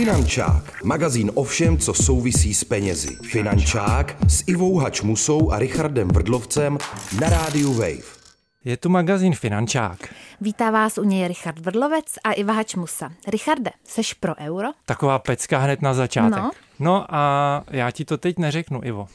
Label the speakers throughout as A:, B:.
A: Finančák, magazín o všem, co souvisí s penězi. Finančák s Ivou Hačmusou a Richardem Vrdlovcem na rádiu Wave.
B: Je tu magazín Finančák.
C: Vítá vás u něj Richard Vrdlovec a Iva Hačmusa. Richarde, seš pro euro?
B: Taková pecka hned na začátek.
C: No.
B: no a já ti to teď neřeknu, Ivo.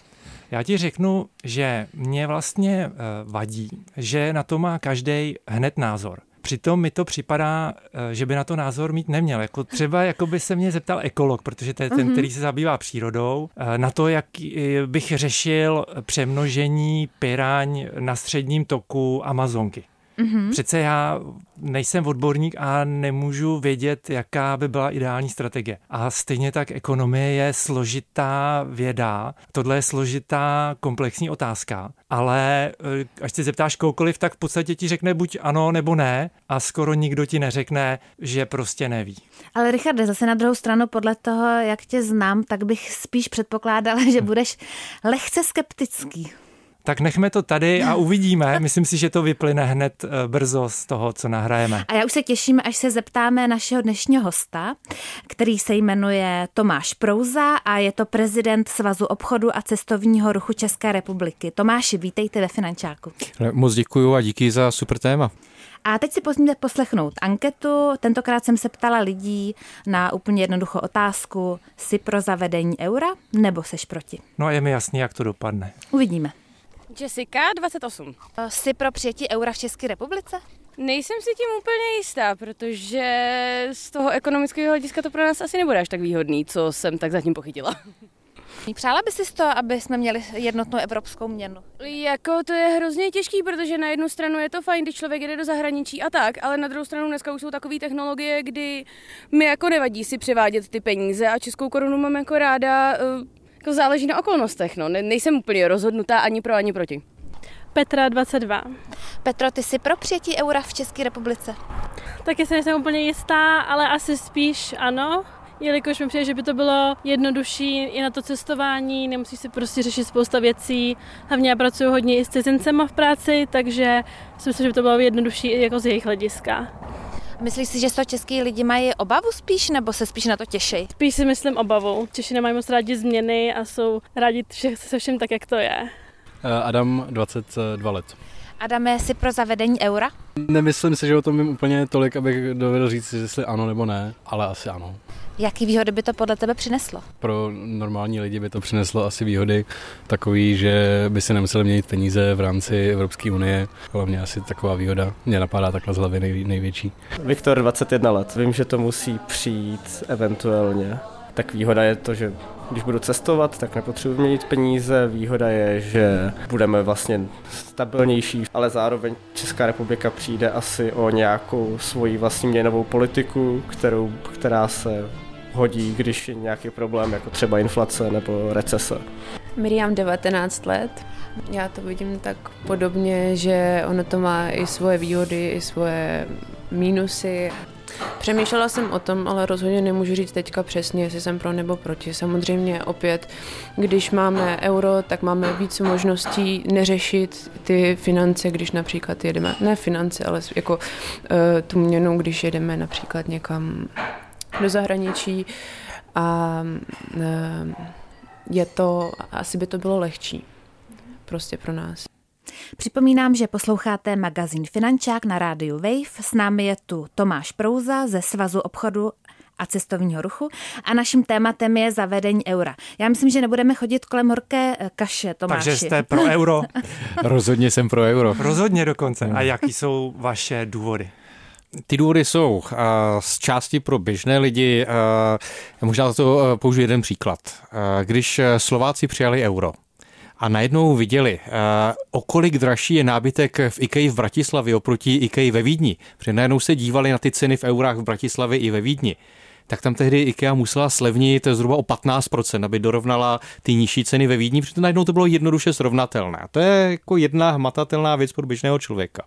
B: Já ti řeknu, že mě vlastně eh, vadí, že na to má každý hned názor. Přitom mi to připadá, eh, že by na to názor mít neměl. Jako třeba jako by se mě zeptal ekolog, protože to je ten,
C: Mhm.
B: který se zabývá přírodou, eh, na to, jak eh, bych řešil přemnožení piraň na středním toku Amazonky.
C: Mhm.
B: Přece já nejsem odborník a nemůžu vědět, jaká by byla ideální strategie. A stejně tak ekonomie je složitá věda, tohle je složitá komplexní otázka, ale eh, až se zeptáš koukoliv, tak v podstatě ti řekne buď ano nebo ne a skoro nikdo ti neřekne, že prostě neví.
C: Ale Richarde, zase na druhou stranu, podle toho, jak tě znám, tak bych spíš předpokládala, že budeš lehce skeptický.
B: Tak nechme to tady a uvidíme. Myslím si, že to vyplyne hned eh, brzo z toho, co nahrajeme.
C: A já už se těším, až se zeptáme našeho dnešního hosta, který se jmenuje Tomáš Prouza a je to prezident Svazu obchodu a cestovního ruchu České republiky. Tomáši, vítejte ve Finančáku.
D: Moc děkuju a díky za super téma.
C: A teď si pojďme poslechnout anketu. Tentokrát jsem se ptala lidí na úplně jednoduchou otázku. Jsi pro zavedení eura nebo seš proti?
B: No a je mi jasný, jak to dopadne.
C: Uvidíme.
E: Jessica, 28.
C: Jsi pro přijetí eura v České republice?
E: Nejsem si tím úplně jistá, protože z toho ekonomického hlediska to pro nás asi nebude až tak výhodný, co jsem tak zatím pochytila.
C: Přála by si to, aby jsme měli jednotnou evropskou měnu?
E: Jako to je hrozně těžký, protože na jednu stranu je to fajn, když člověk jde do zahraničí a tak, ale na druhou stranu dneska už jsou takové technologie, kdy mi jako nevadí si převádět ty peníze a českou korunu mám jako ráda, eh, jako záleží na okolnostech, no. Ne, nejsem úplně rozhodnutá ani pro, ani proti.
F: Petra 22.
C: Petro, ty jsi pro přijetí eura v České republice?
F: Taky se nejsem úplně jistá, ale asi spíš ano, jelikož mi přijde, že by to bylo jednodušší i na to cestování, nemusíš si prostě řešit spousta věcí. Hlavně já pracuji hodně i s cizincema v práci, takže si myslím, že by to bylo jednodušší i jako z jejich hlediska.
C: Myslíš si, že to český lidi mají obavu spíš, nebo se spíš na to těší?
F: Spíš si myslím obavu. Češi nemají moc rádi změny a jsou rádi vše, se všem tak, jak to je.
D: Adam, 22 let.
C: Adame, jsi pro zavedení eura?
D: Nemyslím si, že o tom vím úplně tolik, abych dovedl říct, jestli ano nebo ne, ale asi ano.
C: Jaký výhody by to podle tebe přineslo?
D: Pro normální lidi by to přineslo asi výhody takový, že by si nemuseli měnit peníze v rámci Evropské unie. Hlavně asi taková výhoda mě napadá takhle z hlavy nej, největší.
G: Viktor, 21 let. Vím, že to musí přijít eventuálně. Tak výhoda je to, že když budu cestovat, tak nepotřebuji měnit peníze. Výhoda je, že budeme vlastně stabilnější, ale zároveň Česká republika přijde asi o nějakou svoji vlastní měnovou politiku, kterou, která se hodí, když je nějaký problém, jako třeba inflace nebo recese.
H: Miriam 19 let. Já to vidím tak podobně, že ono to má i svoje výhody, i svoje mínusy. Přemýšlela jsem o tom, ale rozhodně nemůžu říct teďka přesně, jestli jsem pro nebo proti. Samozřejmě opět, když máme euro, tak máme více možností neřešit ty finance, když například jedeme, ne finance, ale jako uh, tu měnu, když jedeme například někam do zahraničí a uh, je to, asi by to bylo lehčí prostě pro nás.
C: Připomínám, že posloucháte magazín Finančák na rádiu Wave. S námi je tu Tomáš Prouza ze Svazu obchodu a cestovního ruchu a naším tématem je zavedení eura. Já myslím, že nebudeme chodit kolem horké kaše, Tomáši.
B: Takže jste pro euro?
D: Rozhodně jsem pro euro.
B: Rozhodně dokonce. A jaký jsou vaše důvody?
D: Ty důvody jsou uh, z části pro běžné lidi. Uh, možná to uh, použiju jeden příklad. Když Slováci přijali euro, a najednou viděli, o kolik dražší je nábytek v IKEA v Bratislavě oproti IKEA ve Vídni. Protože najednou se dívali na ty ceny v eurách v Bratislavě i ve Vídni. Tak tam tehdy IKEA musela slevnit zhruba o 15%, aby dorovnala ty nižší ceny ve Vídni, protože najednou to bylo jednoduše srovnatelné. To je jako jedna hmatatelná věc pro běžného člověka.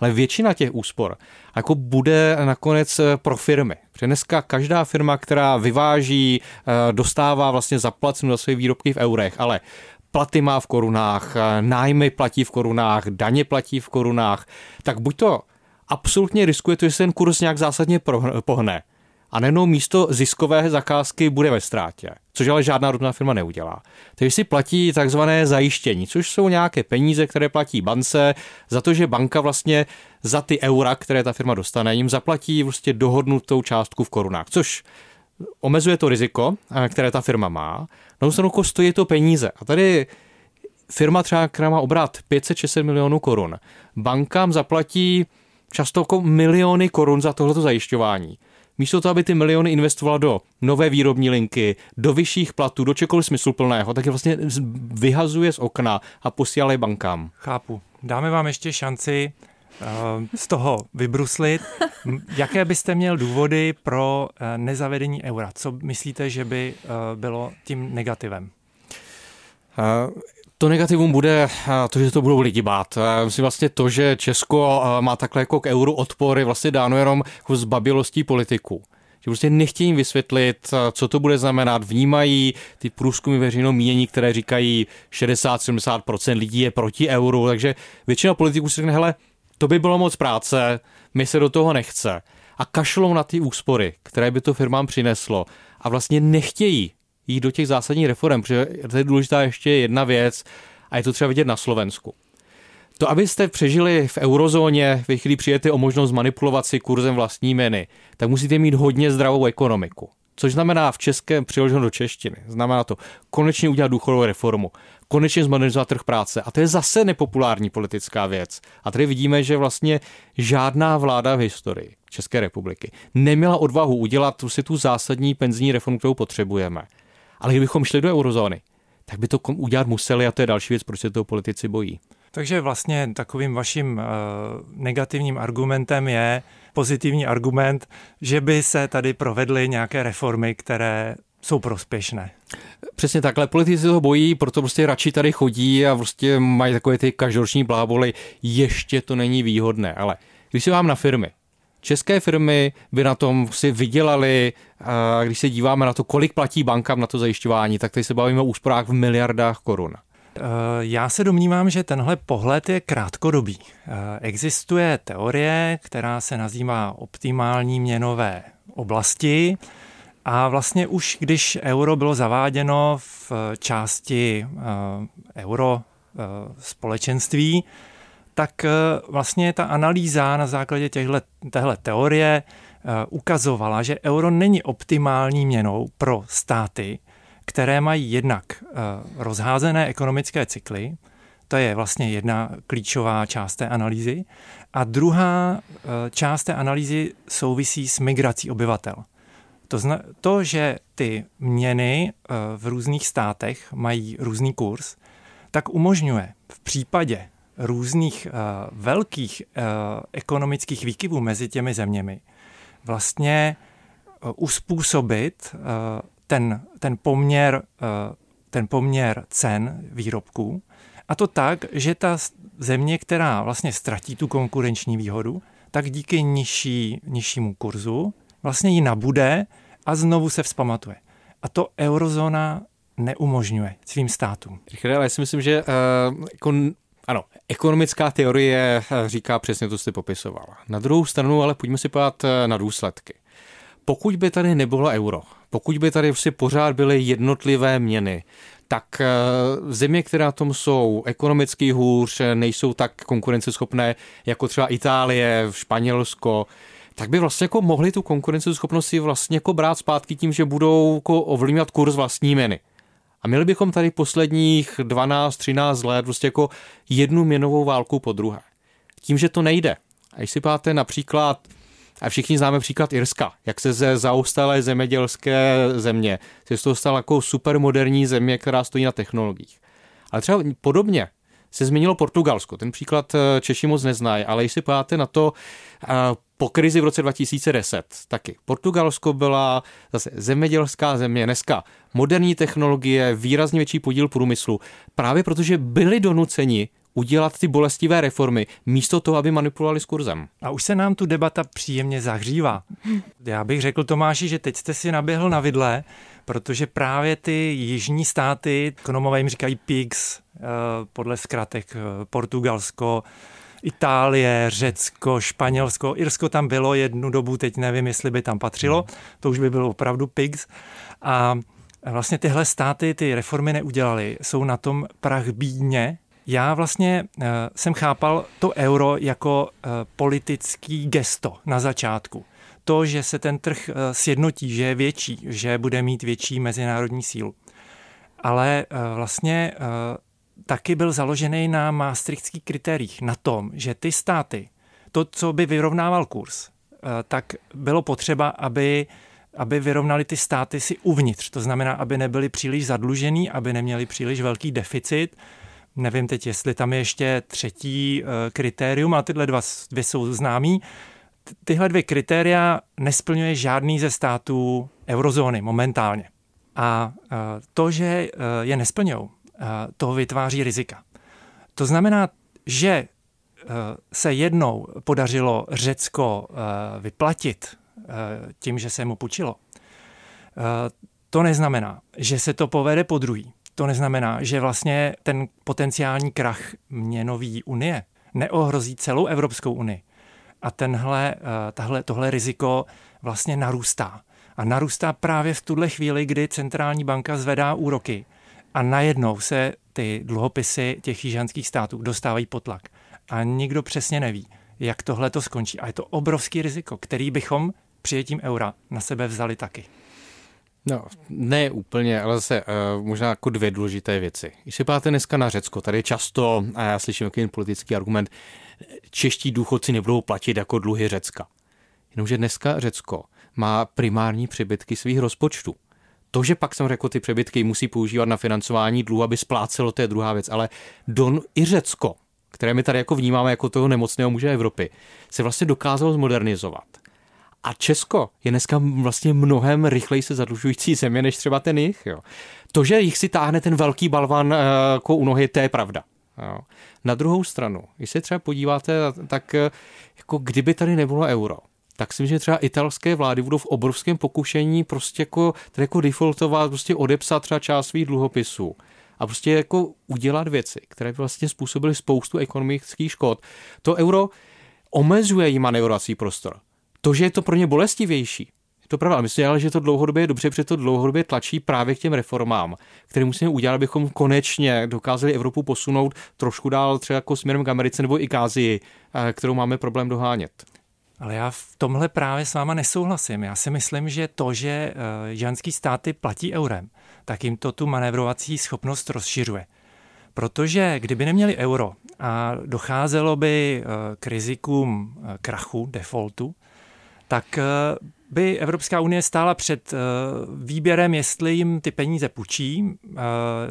D: Ale většina těch úspor jako bude nakonec pro firmy. Protože dneska každá firma, která vyváží, dostává vlastně zaplacenu za své výrobky v eurech, ale platy má v korunách, nájmy platí v korunách, daně platí v korunách, tak buď to absolutně riskuje to, že se ten kurz nějak zásadně pohne, a nejenom místo ziskové zakázky bude ve ztrátě, což ale žádná rodná firma neudělá. Takže si platí takzvané zajištění, což jsou nějaké peníze, které platí bance za to, že banka vlastně za ty eura, které ta firma dostane, jim zaplatí vlastně dohodnutou částku v korunách, což omezuje to riziko, eh, které ta firma má. Na stranu stojí to peníze. A tady firma třeba, která má obrat 500-600 milionů korun, bankám zaplatí často jako miliony korun za tohleto zajišťování. Místo toho, aby ty miliony investovala do nové výrobní linky, do vyšších platů, do čekoliv smysluplného, tak je vlastně vyhazuje z okna a posílá bankám.
B: Chápu. Dáme vám ještě šanci uh, z toho vybruslit. Jaké byste měl důvody pro uh, nezavedení eura? Co myslíte, že by uh, bylo tím negativem?
D: To negativum bude to, že to budou lidi bát. Myslím vlastně to, že Česko má takhle jako k euru odpor je vlastně dáno jenom jako zbabilostí politiků že prostě nechtějí vysvětlit, co to bude znamenat. Vnímají ty průzkumy veřejného mínění, které říkají 60-70% lidí je proti euru, takže většina politiků si řekne, hele, to by bylo moc práce, my se do toho nechce. A kašlou na ty úspory, které by to firmám přineslo. A vlastně nechtějí jít do těch zásadních reform, protože to je důležitá ještě jedna věc a je to třeba vidět na Slovensku. To, abyste přežili v eurozóně, ve chvíli přijete o možnost manipulovat si kurzem vlastní měny, tak musíte mít hodně zdravou ekonomiku. Což znamená v českém přeloženo do češtiny. Znamená to konečně udělat důchodovou reformu, konečně zmodernizovat trh práce. A to je zase nepopulární politická věc. A tady vidíme, že vlastně žádná vláda v historii České republiky neměla odvahu udělat si tu zásadní penzijní reformu, kterou potřebujeme. Ale kdybychom šli do eurozóny, tak by to udělat museli a to je další věc, proč se toho politici bojí.
B: Takže vlastně takovým vaším uh, negativním argumentem je pozitivní argument, že by se tady provedly nějaké reformy, které jsou prospěšné.
D: Přesně takhle, politici toho bojí, proto prostě radši tady chodí a prostě mají takové ty každoroční bláboly, ještě to není výhodné, ale když se vám na firmy, České firmy by na tom si vydělali, když se díváme na to, kolik platí bankám na to zajišťování, tak tady se bavíme o úsporách v miliardách korun.
B: Eh, já se domnívám, že tenhle pohled je krátkodobý. Eh, existuje teorie, která se nazývá optimální měnové oblasti a vlastně už když euro bylo zaváděno v části eh, euro společenství, tak vlastně ta analýza na základě těchto, téhle teorie ukazovala, že euro není optimální měnou pro státy, které mají jednak eh, rozházené ekonomické cykly, to je vlastně jedna klíčová část té analýzy. A druhá eh, část té analýzy souvisí s migrací obyvatel. To, zna, to, že ty měny eh, v různých státech mají různý kurz, tak umožňuje v případě různých velkých ekonomických výkyvů mezi těmi zeměmi vlastně uspůsobit ten, ten, poměr, eh, ten poměr cen výrobků. A to tak, že ta země, která vlastně ztratí tu konkurenční výhodu, tak díky nižší, nižšímu kurzu vlastně ji nabude a znovu se vzpamatuje. A to eurozóna neumožňuje svým státům.
D: Richard, ale já si myslím, že uh, jako, ano, ekonomická teorie eh, říká přesně to, co jste popisoval. Na druhou stranu ale pojďme si podívat na důsledky. Pokud by tady nebylo euro, pokud by tady si pořád byly jednotlivé měny, tak eh, země, které na tom jsou ekonomicky hůř, nejsou tak konkurenceschopné jako třeba Itálie, Španělsko, tak by vlastně jako mohli tu konkurenceschopnost si vlastně jako brát zpátky tím, že budou jako ovlivňovat kurz vlastní měny. A měli bychom tady posledních 12-13 let prostě jako jednu měnovou válku po druhé. Tím, že to nejde. A když si páte například a všichni známe příklad Irska, jak se ze zaostalé zemědělské země se z toho stala jako supermoderní země, která stojí na technologiích. Ale třeba podobně se změnilo Portugalsko. Ten příklad eh, Češi moc neznají, ale když si podíváte na to, eh, po krizi v roce 2010 taky. Portugalsko byla zase zemědělská země, dneska moderní technologie, výrazně větší podíl průmyslu, právě protože byli donuceni udělat ty bolestivé reformy, místo toho, aby manipulovali s kurzem.
B: A už se nám tu debata příjemně zahřívá. Já bych řekl Tomáši, že teď jste si naběhl na vidle, protože právě ty jižní státy, ekonomové jim říkají PIGS, eh, podle zkratek eh, Portugalsko, Itálie, Řecko, Španělsko, Irsko tam bylo jednu dobu, teď nevím, jestli by tam patřilo, to už by bylo opravdu pigs. A vlastně tyhle státy ty reformy neudělaly, jsou na tom prach bídně. Já vlastně uh, jsem chápal to euro jako uh, politický gesto na začátku. To, že se ten trh uh, sjednotí, že je větší, že bude mít větší mezinárodní sílu. Ale vlastně taky byl založený na maastrichtských kritériích, na tom, že ty státy, to, co by vyrovnával kurz, tak bylo potřeba, aby aby vyrovnali ty státy si uvnitř. To znamená, aby nebyli příliš zadlužený, aby neměli příliš velký deficit. Nevím teď, jestli tam je ještě třetí eh, kritérium, ale tyhle dva, dvě jsou známý. Tyhle dvě kritéria nesplňuje žádný ze států eurozóny momentálně. A eh, to, že eh, je nesplňují, to vytváří rizika. To znamená, že se jednou podařilo Řecko vyplatit Eh, tím, že se mu půjčilo. Eh, to neznamená, že se to povede po druhý. To neznamená, že vlastně ten potenciální krach měnový unie neohrozí celou Evropskou unii. A tenhle, eh, tahle, tohle riziko vlastně narůstá. A narůstá právě v tuhle chvíli, kdy centrální banka zvedá úroky a najednou se ty dluhopisy těch jižanských států dostávají pod tlak. A nikdo přesně neví, jak tohle to skončí. A je to obrovský riziko, který bychom přijetím eura na sebe vzali taky?
D: No, ne úplně, ale zase uh, možná jako dvě důležité věci. Když se páte dneska na Řecko, tady často, a já slyším jaký politický argument, čeští důchodci nebudou platit jako dluhy Řecka. Jenomže dneska Řecko má primární přebytky svých rozpočtů. To, že pak jsem řekl, ty přebytky musí používat na financování dluhu, aby splácelo, to je druhá věc. Ale Don i Řecko, které my tady jako vnímáme jako toho nemocného muže Evropy, se vlastně dokázalo zmodernizovat a Česko je dneska vlastně mnohem rychleji se zadlužující země než třeba ten jich. Jo. To, že jich si táhne ten velký balvan eh, jako u nohy, to je pravda. Jo. Na druhou stranu, když se třeba podíváte, tak eh, jako kdyby tady nebylo euro, tak si myslím, že třeba italské vlády budou v obrovském pokušení prostě jako, jako defaultovat, prostě odepsat třeba část svých dluhopisů a prostě jako udělat věci, které by vlastně způsobily spoustu ekonomických škod. To euro omezuje jí manevrovací prostor to, že je to pro ně bolestivější, je to pravda. Myslím, ale že to dlouhodobě je dobře, protože to dlouhodobě tlačí právě k těm reformám, které musíme udělat, abychom konečně dokázali Evropu posunout trošku dál, třeba jako směrem k Americe nebo i k Ázii, eh, kterou máme problém dohánět.
B: Ale já v tomhle právě s váma nesouhlasím. Já si myslím, že to, že eh, ženský státy platí eurem, tak jim to tu manévrovací schopnost rozšiřuje. Protože kdyby neměli euro a docházelo by eh, k rizikům krachu, defaultu, tak eh, by Evropská unie stála před eh, výběrem, jestli jim ty peníze půjčí, eh,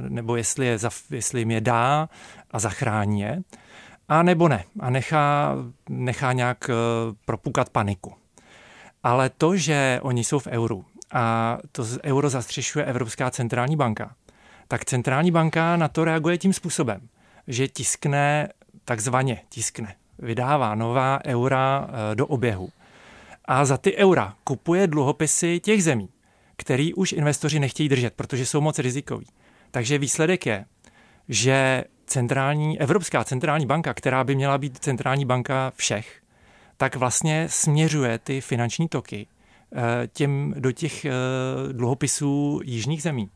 B: nebo jestli, je, jestli jim je dá a zachrání je, a nebo ne. A nechá, nechá nějak propukat paniku. Ale to, že oni jsou v euru a to euro zastřešuje Evropská centrální banka, tak centrální banka na to reaguje tím způsobem, že tiskne, takzvaně tiskne, vydává nová eura do oběhu a za ty eura kupuje dluhopisy těch zemí, který už investoři nechtějí držet, protože jsou moc rizikoví. Takže výsledek je, že centrální, Evropská centrální banka, která by měla být centrální banka všech, tak vlastně směřuje ty finanční toky eh, těm, do těch eh, dluhopisů jižních zemí.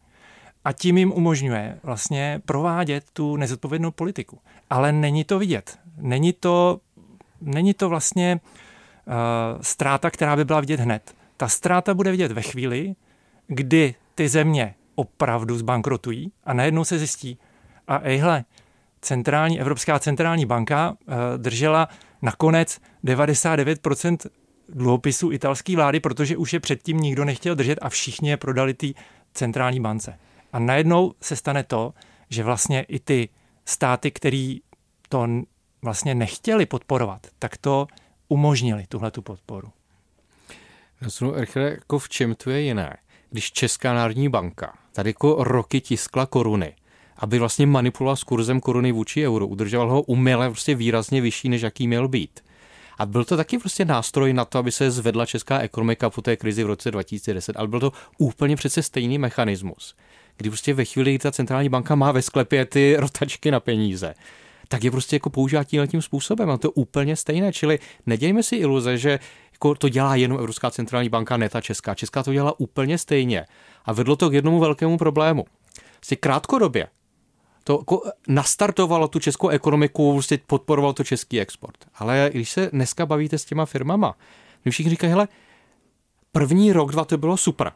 B: A tím jim umožňuje vlastně provádět tu nezodpovědnou politiku. Ale není to vidět. Není to, není to vlastně Eh, ztráta, která by byla vidět hned. Ta ztráta bude vidět ve chvíli, kdy ty země opravdu zbankrotují a najednou se zjistí, a ejhle, centrální, Evropská centrální banka uh, držela nakonec 99% dluhopisů italské vlády, protože už je předtím nikdo nechtěl držet a všichni je prodali té centrální bance. A najednou se stane to, že vlastně i ty státy, které to vlastně nechtěli podporovat, tak to umožnili tuhle tu podporu.
D: Rozumím, jako v čem to je jiné? Když Česká národní banka tady jako roky tiskla koruny, aby vlastně manipuloval s kurzem koruny vůči euru, udržoval ho uměle prostě výrazně vyšší, než jaký měl být. A byl to taky prostě nástroj na to, aby se zvedla česká ekonomika po té krizi v roce 2010, ale byl to úplně přece stejný mechanismus, kdy prostě ve chvíli, kdy ta centrální banka má ve sklepě ty rotačky na peníze, tak je prostě jako používá tímhle tím způsobem. A to je úplně stejné. Čili nedějme si iluze, že jako to dělá jenom Evropská centrální banka, ne ta česká. Česká to dělá úplně stejně. A vedlo to k jednomu velkému problému. Si krátkodobě to jako nastartovalo tu českou ekonomiku, prostě podporovalo to český export. Ale když se dneska bavíte s těma firmama, my všichni říkají, hele, první rok, dva to bylo super.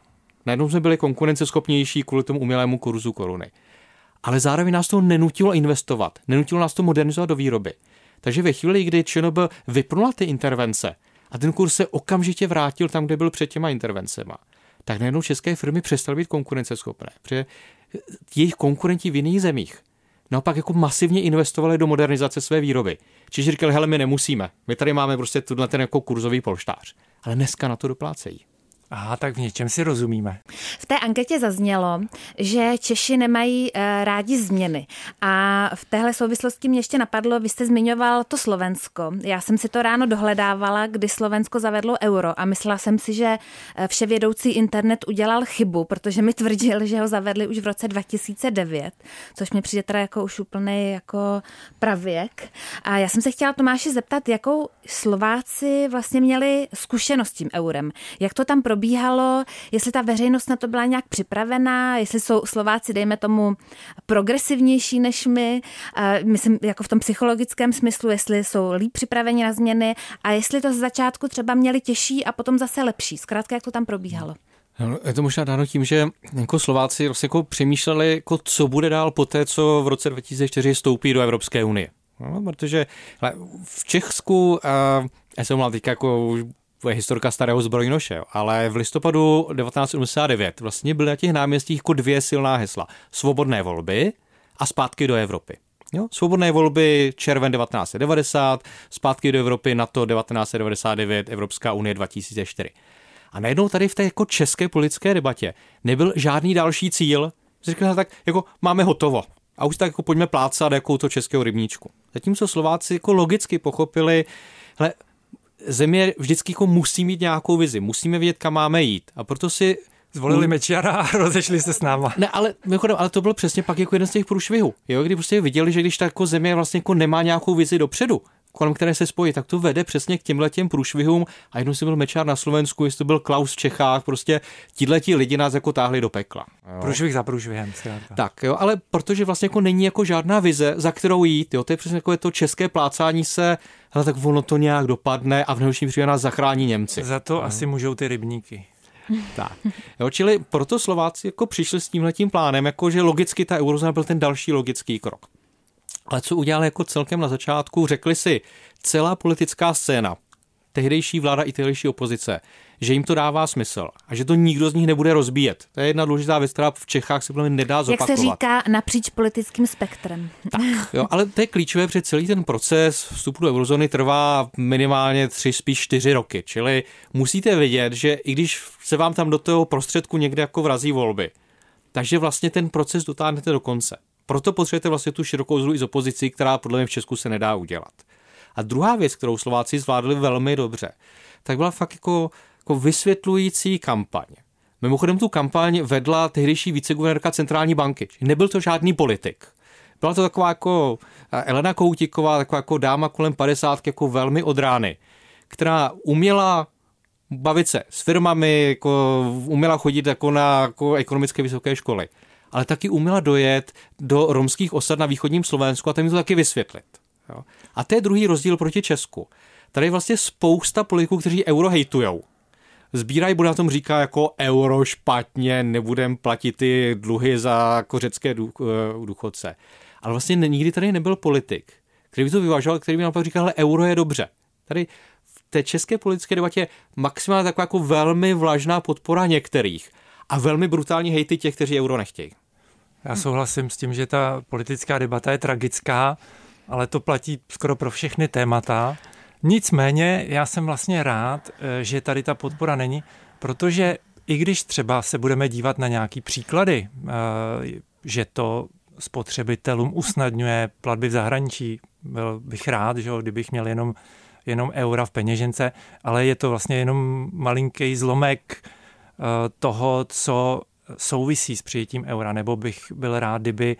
D: Najednou jsme byli konkurenceschopnější kvůli tomu umělému kurzu koruny. Ale zároveň nás to nenutilo investovat, nenutilo nás to modernizovat do výroby. Takže ve chvíli, kdy ČNB vypnula ty intervence a ten kurz se okamžitě vrátil tam, kde byl před těma intervencema, tak najednou české firmy přestaly být konkurenceschopné. Protože jejich konkurenti v jiných zemích naopak jako masivně investovali do modernizace své výroby. Čiže říkali, hele, my nemusíme, my tady máme prostě tuhle ten jako kurzový polštář. Ale dneska na to doplácejí.
B: Aha, tak v něčem si rozumíme.
C: V té anketě zaznělo, že Češi nemají uh, rádi změny. A v téhle souvislosti mě ještě napadlo, vy jste zmiňoval to Slovensko. Já jsem si to ráno dohledávala, kdy Slovensko zavedlo euro a myslela jsem si, že eh, vševědoucí internet udělal chybu, protože mi tvrdil, že ho zavedli už v roce 2009, což mi přijde teda jako už úplný jako pravěk. A já jsem se chtěla Tomáši zeptat, jakou Slováci vlastně měli zkušenost s tím eurem. Jak to tam probíhalo? Probíhalo, jestli ta veřejnost na to byla nějak připravená, jestli jsou Slováci, dejme tomu, progresivnější než my, myslím jako v tom psychologickém smyslu, jestli jsou líp připraveni na změny a jestli to z začátku třeba měli těžší a potom zase lepší. Zkrátka, jak to tam probíhalo.
D: Je to možná dáno tím, že jako Slováci vlastně jako přemýšleli, jako co bude dál po té, co v roce 2004 stoupí do Evropské unie. No, protože v Česku, a já jsem mluvil teďka jako je historka starého zbrojnoše, ale v listopadu 1979 vlastně byly na těch náměstích jako dvě silná hesla. Svobodné volby a zpátky do Evropy. Jo? Svobodné volby červen 1990, zpátky do Evropy NATO 1999, Evropská unie 2004. A najednou tady v té jako české politické debatě nebyl žádný další cíl. Říkali tak, jako máme hotovo. A už tak jako pojďme plácat jako to českého rybníčku. Zatímco Slováci jako logicky pochopili, hele, země vždycky jako musí mít nějakou vizi, musíme vědět, kam máme jít. A proto si
B: Zvolili Mečiara a rozešli se s náma.
D: Ne, ale, mimochodem, ale to byl přesně pak jako jeden z těch průšvihů. Jo, kdy prostě viděli, že když ta jako země vlastně jako nemá nějakou vizi dopředu, kolem které se spojí, tak to vede přesně k těmhle těm průšvihům. A jednou si byl Mečár na Slovensku, jestli to byl Klaus v Čechách, prostě ti lidi nás jako táhli do pekla.
B: Jo. Průšvih za průšvihem.
D: Tak jo, ale protože vlastně jako není jako žádná vize, za kterou jít, jo, to je přesně jako je to české plácání se, hele, tak ono to nějak dopadne a v nejhorším případě nás zachrání Němci.
B: Za to no. asi můžou ty rybníky.
D: Tak. Jo, čili proto Slováci jako přišli s tímhletím plánem, jako že logicky ta eurozóna byl ten další logický krok. Ale co udělali jako celkem na začátku, řekli si, celá politická scéna, tehdejší vláda i tehdejší opozice, že jim to dává smysl a že to nikdo z nich nebude rozbíjet. To je jedna důležitá věc, která v Čechách se plně nedá zopakovat.
C: Jak se říká, napříč politickým spektrem.
D: Tak, jo, ale to je klíčové, protože celý ten proces vstupu do eurozóny trvá minimálně tři, spíš čtyři roky. Čili musíte vědět, že i když se vám tam do toho prostředku někde jako vrazí volby, takže vlastně ten proces dotáhnete do konce. Proto potřebujete vlastně tu širokou zlu i z opozicí, která podle mě v Česku se nedá udělat. A druhá věc, kterou Slováci zvládli velmi dobře, tak byla fakt jako, jako vysvětlující kampaň. Mimochodem tu kampaň vedla tehdejší viceguvernérka centrální banky. Nebyl to žádný politik. Byla to taková jako eh, Elena Koutiková, taková jako dáma kolem 50, jako velmi od rány, která uměla bavit se s firmami, jako uměla chodit jako na jako ekonomické vysoké školy ale taky uměla dojet do romských osad na východním Slovensku a tam to taky vysvětlit. Jo. A to je druhý rozdíl proti Česku. Tady je vlastně spousta politiků, kteří euro hejtujou. Zbírají, bude na tom říká jako euro špatně, nebudem platit ty dluhy za jako řecké eh, důchodce. Ale vlastně nikdy tady nebyl politik, který by to vyvážel, který by naopak říkal, že euro je dobře. Tady v té české politické debatě maximálně taková jako velmi vlažná podpora některých a velmi brutální hejty těch, kteří euro nechtějí.
B: Já souhlasím s tím, že ta politická debata je tragická, ale to platí skoro pro všechny témata. Nicméně já jsem vlastně rád, eh, že tady ta podpora není, protože i když třeba se budeme dívat na nějaký příklady, eh, že to spotřebitelům usnadňuje platby v zahraničí, byl bych rád, že kdybych měl jenom, jenom eura v peněžence, ale je to vlastně jenom malinký zlomek toho, co souvisí s přijetím eura, nebo bych byl rád, kdyby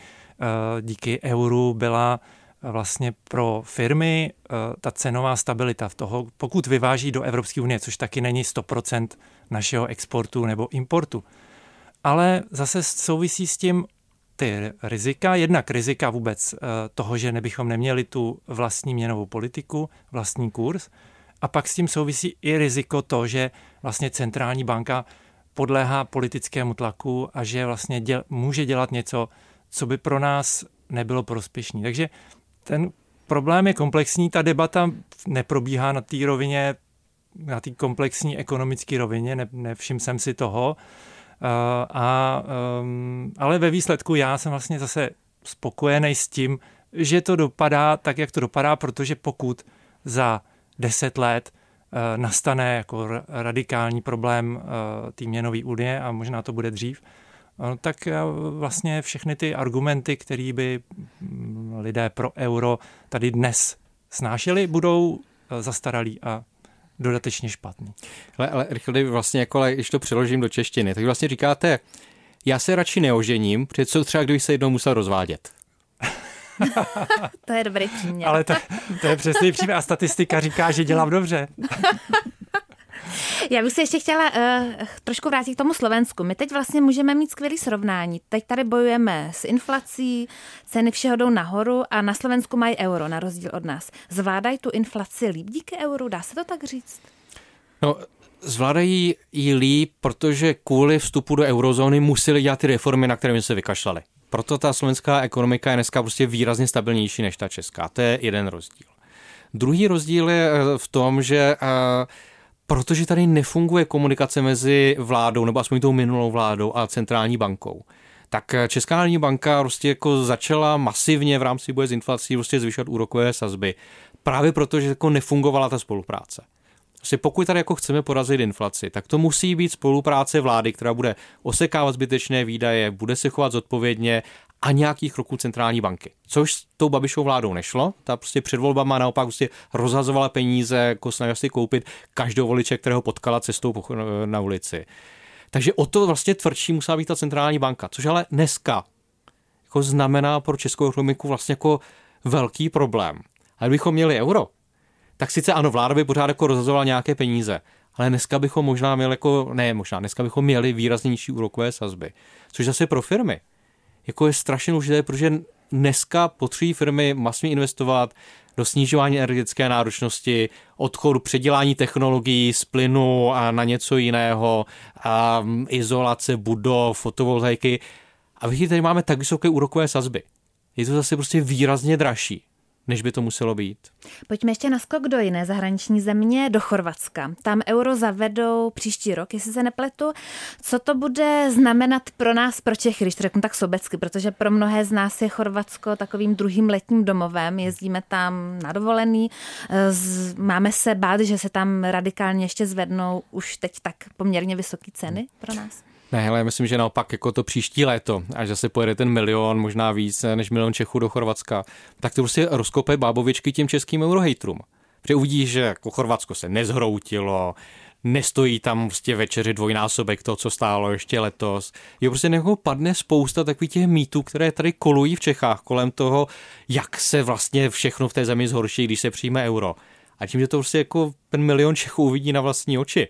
B: díky euru byla vlastně pro firmy eh, ta cenová stabilita v toho, pokud vyváží do Evropské unie, což taky není 100% našeho exportu nebo importu. Ale zase souvisí s tím ty rizika, jednak rizika vůbec eh, toho, že nebychom neměli tu vlastní měnovou politiku, vlastní kurz, a pak s tím souvisí i riziko to, že vlastně centrální banka podléhá politickému tlaku a že vlastně děl, může dělat něco, co by pro nás nebylo prospěšný. Takže ten problém je komplexní, ta debata neprobíhá na té rovině, na té komplexní ekonomické rovině, ne, nevšiml jsem si toho. Uh, a, um, ale ve výsledku já jsem vlastně zase spokojený s tím, že to dopadá tak, jak to dopadá, protože pokud za deset let nastane jako radikální problém uh, té měnové unie a možná to bude dřív, tak vlastně všechny ty argumenty, které by mm, lidé pro euro tady dnes snášeli, budou zastaralí a dodatečně špatný.
D: Ale, ale rychle vlastně, jako, když to přeložím do češtiny, tak vlastně říkáte, já se radši neožením, protože co třeba, kdybych se jednou musel rozvádět.
C: to je dobrý příměr.
B: Ale to, to je přesný příměr a statistika říká, že dělám dobře.
C: Já bych se ještě chtěla uh, trošku vrátit k tomu Slovensku. My teď vlastně můžeme mít skvělý srovnání. Teď tady bojujeme s inflací, ceny všeho jdou nahoru a na Slovensku mají euro, na rozdíl od nás. Zvládají tu inflaci líp díky euru, dá se to tak říct?
D: No, zvládají ji líp, protože kvůli vstupu do eurozóny museli dělat ty reformy, na které se vykašlali. Proto ta slovenská ekonomika je dneska prostě výrazně stabilnější než ta česká. To je jeden rozdíl. Druhý rozdíl je eh, v tom, že uh, protože tady nefunguje komunikace mezi vládou, nebo aspoň tou minulou vládou a centrální bankou. Tak Česká národní banka prostě jako začala masivně v rámci boje s inflací prostě zvyšovat úrokové sazby. Právě protože jako nefungovala ta spolupráce. Prostě pokud tady jako chceme porazit inflaci, tak to musí být spolupráce vlády, která bude osekávat zbytečné výdaje, bude se chovat zodpovědně a nějakých kroků centrální banky. Což s tou Babišou vládou nešlo. Ta prostě před volbama naopak prostě rozhazovala peníze, jako snažila si koupit každou voliče, kterého potkala cestou na ulici. Takže o to vlastně tvrdší musela být ta centrální banka, což ale dneska jako znamená pro českou ekonomiku vlastně jako velký problém. A kdybychom měli euro, tak sice ano, vláda by pořád jako rozhazovala nějaké peníze, ale dneska bychom možná měli jako, ne možná, dneska bychom měli výraznější úrokové sazby, což zase pro firmy jako je strašně důležité, protože dneska potřebují firmy masivně investovat do snižování energetické náročnosti, odchodu, předělání technologií z plynu a na něco jiného, a izolace budov, fotovoltaiky. A vy tady máme tak vysoké úrokové sazby. Je to zase prostě výrazně dražší než by to muselo být.
C: Pojďme ještě na skok do jiné zahraniční země, do Chorvatska. Tam euro zavedou příští rok, jestli se nepletu. Co to bude znamenat pro nás, pro Čechy, když to řeknu tak sobecky, protože pro mnohé z nás je Chorvatsko takovým druhým letním domovem, jezdíme tam na dovolený, máme se bát, že se tam radikálně ještě zvednou už teď tak poměrně vysoké ceny pro nás?
D: Ne, ale myslím, že naopak jako to příští léto, až zase pojede ten milion, možná víc než milion Čechů do Chorvatska, tak to prostě rozkope bábovičky těm českým eurohejtrům. Protože uvidí, že jako Chorvatsko se nezhroutilo, nestojí tam prostě večeři dvojnásobek to, co stálo ještě letos. Jo, prostě jako padne spousta takových těch mýtů, které tady kolují v Čechách kolem toho, jak se vlastně všechno v té zemi zhorší, když se přijme euro. A tím, že to prostě jako ten milion Čechů uvidí na vlastní oči,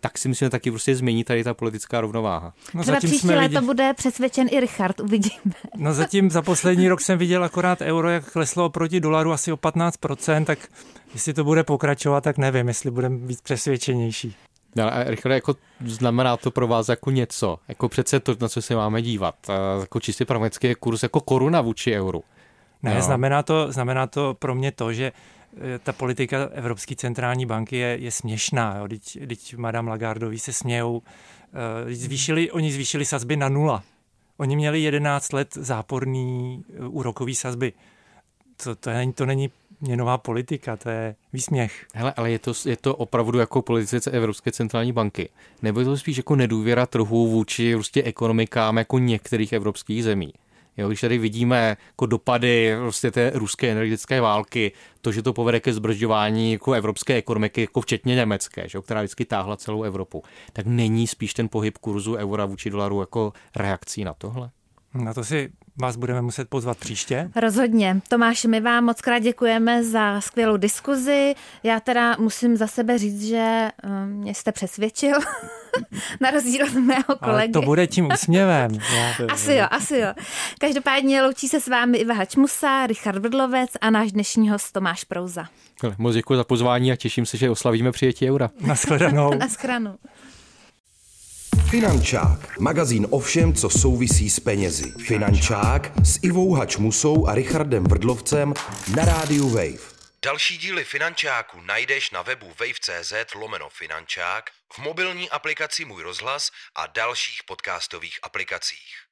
D: tak si myslím, že taky prostě změní tady ta politická rovnováha.
C: No Třeba příští léto viděli... bude přesvědčen i Richard, uvidíme.
B: No zatím za poslední rok jsem viděl akorát euro, jak kleslo proti dolaru asi o 15%, tak jestli to bude pokračovat, tak nevím, jestli budeme víc přesvědčenější.
D: No, a rychle, jako znamená to pro vás jako něco, jako přece to, na co se máme dívat, jako čistě pragmatický je kurz jako koruna vůči euru.
B: Ne, znamená to, znamená to pro mě to, že ta politika Evropské centrální banky je, je směšná. Jo. Teď, teď Madame Lagardový se smějou. Eh, zvýšili, oni zvýšili sazby na nula. Oni měli 11 let záporný eh, úrokový sazby. To, to, není, to není měnová politika, to je výsměch.
D: Hele, ale je to, je to opravdu jako politice Evropské centrální banky? Nebo je to spíš jako nedůvěra trhu vůči prostě ekonomikám jako některých evropských zemí? Jo, když tady vidíme jako dopady vlastně té ruské energetické války, to, že to povede ke zbržďování jako evropské ekonomiky, jako včetně německé, že, která vždycky táhla celou Evropu, tak není spíš ten pohyb kurzu eura vůči dolaru jako reakcí na tohle?
B: Na to si vás budeme muset pozvat příště.
C: Rozhodně. Tomáš, my vám moc krát děkujeme za skvělou diskuzi. Já teda musím za sebe říct, že um, mě jste přesvědčil, na rozdíl od mého kolegy.
B: Ale to bude tím úsměvem.
C: asi jo, asi jo. Každopádně loučí se s vámi Iva Hačmusa, Richard Vrdlovec a náš dnešní host Tomáš Prouza.
D: Moc děkuji za pozvání a těším se, že oslavíme přijetí eura.
B: Naschledanou.
C: Naschledanou.
A: Finančák, magazín o všem, co souvisí s penězi. Finančák s Ivou Hačmusou a Richardem Vrdlovcem na rádiu Wave. Další díly Finančáku najdeš na webu wave.cz lomeno Finančák, v mobilní aplikaci Můj rozhlas a dalších podcastových aplikacích.